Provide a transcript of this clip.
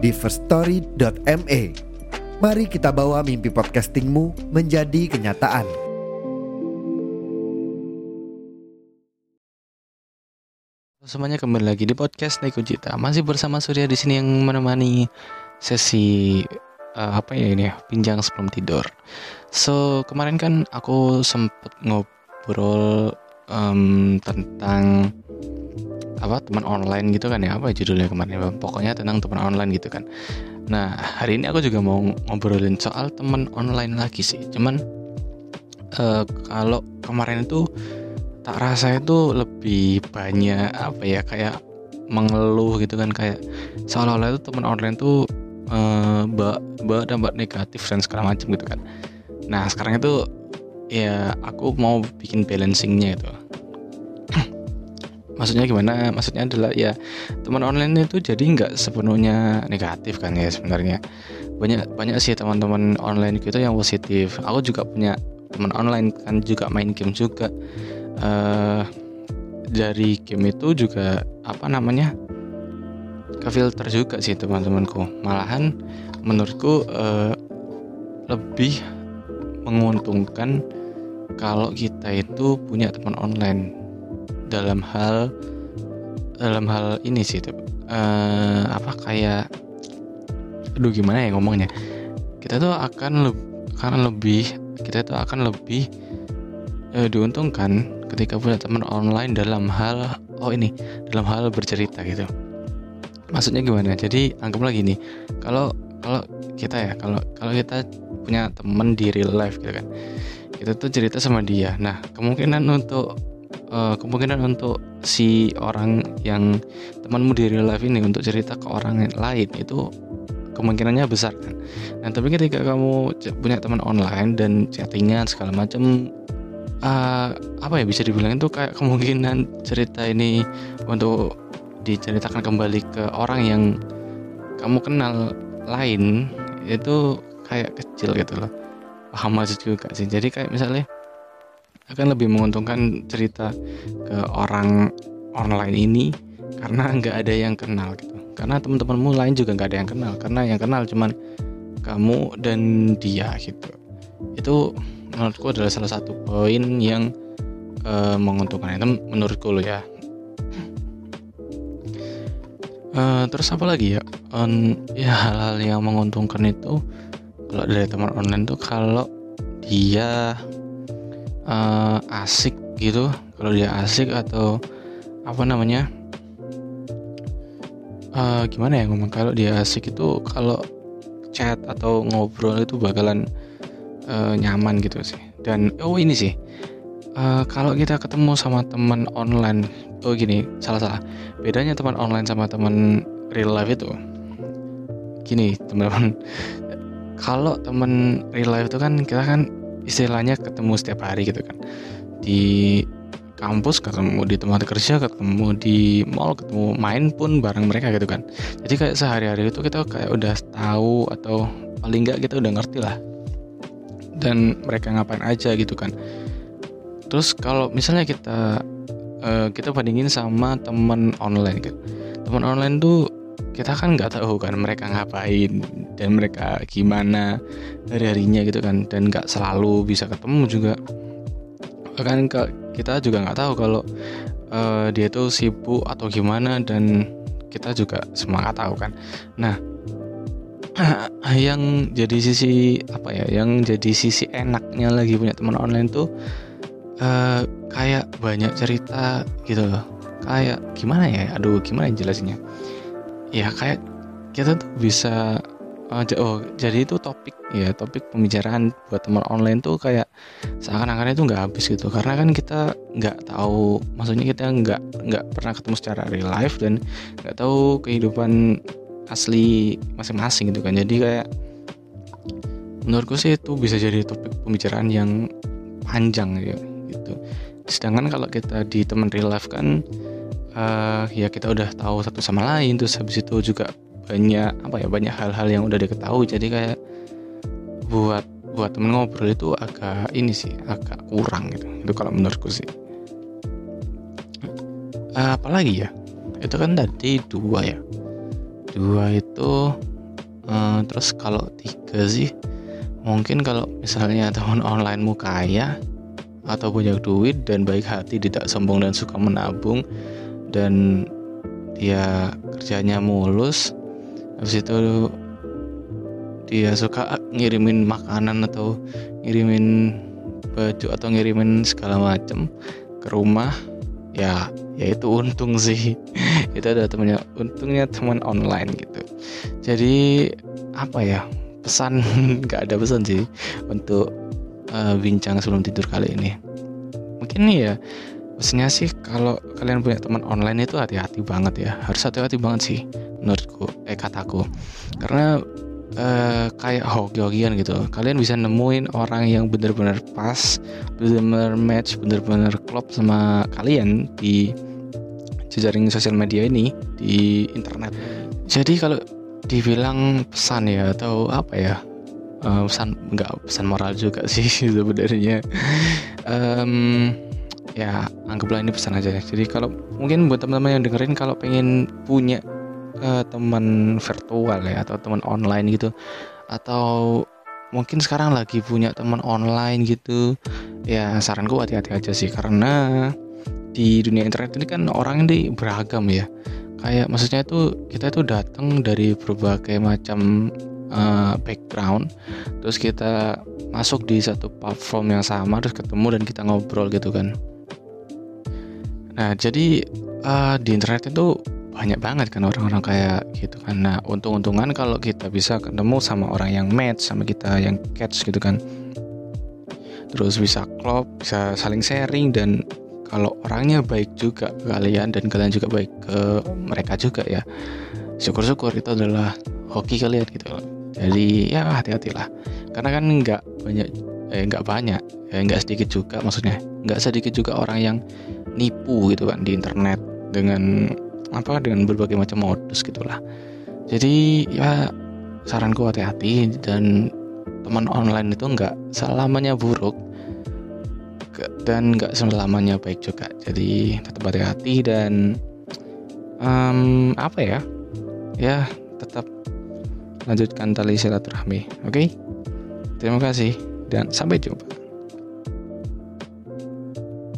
di firststory.me. Mari kita bawa mimpi podcastingmu menjadi kenyataan. Semuanya kembali lagi di podcast Neko Cita. Masih bersama Surya di sini yang menemani sesi uh, apa ya ini ya, pinjang sebelum tidur. So, kemarin kan aku sempet ngobrol um, tentang apa teman online gitu kan ya apa judulnya kemarin ya pokoknya tentang teman online gitu kan. Nah hari ini aku juga mau ngobrolin soal teman online lagi sih. Cuman uh, kalau kemarin itu tak rasa itu lebih banyak apa ya kayak mengeluh gitu kan. Kayak seolah-olah itu teman online tuh uh, mbak mbak dampak negatif dan segala macam gitu kan. Nah sekarang itu ya aku mau bikin balancingnya itu maksudnya gimana? Maksudnya adalah ya teman online itu jadi nggak sepenuhnya negatif kan ya sebenarnya. Banyak banyak sih teman-teman online gitu yang positif. Aku juga punya teman online kan juga main game juga. Uh, dari game itu juga apa namanya ke filter juga sih teman-temanku. Malahan menurutku uh, lebih menguntungkan kalau kita itu punya teman online dalam hal dalam hal ini sih uh, apa kayak aduh gimana ya ngomongnya? Kita tuh akan le akan lebih kita tuh akan lebih uh, diuntungkan ketika punya teman online dalam hal oh ini dalam hal bercerita gitu. Maksudnya gimana? Jadi anggap lagi nih kalau kalau kita ya kalau kalau kita punya teman di real life gitu kan kita tuh cerita sama dia. Nah kemungkinan untuk uh, kemungkinan untuk si orang yang temanmu di real life ini untuk cerita ke orang lain itu kemungkinannya besar kan. Nah tapi ketika kamu punya teman online dan chattingan segala macam uh, apa ya bisa dibilang itu kayak kemungkinan cerita ini untuk diceritakan kembali ke orang yang kamu kenal lain itu kayak kecil gitu loh paham maksud juga sih jadi kayak misalnya akan lebih menguntungkan cerita ke orang online ini karena nggak ada yang kenal gitu. Karena teman-temanmu lain juga nggak ada yang kenal. Karena yang kenal cuman kamu dan dia gitu. Itu menurutku adalah salah satu poin yang uh, menguntungkan. Itu menurutku lo ya. Uh, terus apa lagi ya? Um, ya hal-hal yang menguntungkan itu kalau dari teman online tuh kalau dia uh, asik gitu. Kalau dia asik atau apa namanya? Uh, gimana ya ngomong? Kalau dia asik itu kalau chat atau ngobrol itu bakalan uh, nyaman gitu sih. Dan oh ini sih. Uh, kalau kita ketemu sama teman online oh gini salah salah. Bedanya teman online sama teman real life itu gini teman-teman. Kalau teman real life itu kan kita kan istilahnya ketemu setiap hari gitu kan. Di kampus ketemu di tempat kerja ketemu di mall ketemu main pun bareng mereka gitu kan. Jadi kayak sehari-hari itu kita kayak udah tahu atau paling nggak kita udah ngerti lah. Dan mereka ngapain aja gitu kan. Terus kalau misalnya kita uh, kita bandingin sama teman online kan. Teman online tuh kita kan nggak tahu kan mereka ngapain dan mereka gimana hari harinya gitu kan dan nggak selalu bisa ketemu juga. Bahkan kita juga nggak tahu kalau uh, dia tuh sibuk atau gimana dan kita juga semua nggak tahu kan. Nah yang jadi sisi apa ya yang jadi sisi enaknya lagi punya teman online tuh uh, kayak banyak cerita gitu loh. Kayak gimana ya? Aduh gimana jelasinnya ya kayak kita tuh bisa uh, oh jadi itu topik ya topik pembicaraan buat teman online tuh kayak seakan-akan itu nggak habis gitu. Karena kan kita nggak tahu maksudnya kita nggak nggak pernah ketemu secara real life dan nggak tahu kehidupan asli masing-masing gitu kan. Jadi kayak menurutku sih itu bisa jadi topik pembicaraan yang panjang ya gitu. Sedangkan kalau kita di teman real life kan uh, ya kita udah tahu satu sama lain terus habis itu juga banyak apa ya banyak hal-hal yang udah diketahui. Jadi kayak buat buat temen ngobrol itu agak ini sih agak kurang gitu. Itu kalau menurutku sih. Uh, apalagi ya? Itu kan tadi dua ya? Dua itu uh, terus kalau tiga sih mungkin kalau misalnya teman onlinemu kaya atau punya duit dan baik hati tidak sombong dan suka menabung dan dia kerjanya mulus. Habis itu dia suka ngirimin makanan atau ngirimin baju atau ngirimin segala macam ke rumah. Ya ya itu untung sih. Itu ada temennya. Untungnya teman online gitu. Jadi apa ya pesan nggak ada pesan sih untuk uh, bincang sebelum tidur kali ini. Mungkin nih ya pesannya sih kalau kalian punya teman online itu hati-hati banget ya. Harus hati-hati banget sih menurutku eh kataku. Karena uh, kayak hoki-hokian gitu. Kalian bisa nemuin orang yang bener-bener pas bener-bener match bener-bener klop sama kalian di jejaring sosial media ini di internet. Jadi kalau dibilang pesan ya atau apa ya uh, pesan nggak pesan moral juga sih sebenarnya. Um, ya anggaplah ini pesan aja jadi kalau mungkin buat teman-teman yang dengerin kalau pengen punya uh, teman virtual ya atau teman online gitu atau mungkin sekarang lagi punya teman online gitu ya saranku hati-hati aja sih. Karena di dunia internet ini kan orang ini beragam ya. Kayak maksudnya itu kita itu datang dari berbagai macam uh, background terus kita masuk di satu platform yang sama terus ketemu dan kita ngobrol gitu kan nah jadi uh, di internet itu banyak banget kan orang-orang kayak gitu kan. Nah untung-untungan kalau kita bisa ketemu sama orang yang match sama kita yang catch gitu kan. Terus bisa klop bisa saling sharing dan kalau orangnya baik juga ke kalian dan kalian juga baik ke mereka juga ya syukur-syukur itu adalah hoki kalian gitu loh. Jadi ya hati-hatilah. Karena kan nggak banyak eh nggak banyak ya nggak sedikit juga maksudnya. Nggak sedikit juga orang yang nipu gitu kan di internet dengan apa dengan berbagai macam modus gitulah. Jadi ya saranku hati-hati dan teman online itu nggak selamanya buruk dan nggak selamanya baik juga. Jadi tetap hati-hati dan um, apa ya ya tetap lanjutkan tali silaturahmi oke? Okay? terima kasih dan sampai jumpa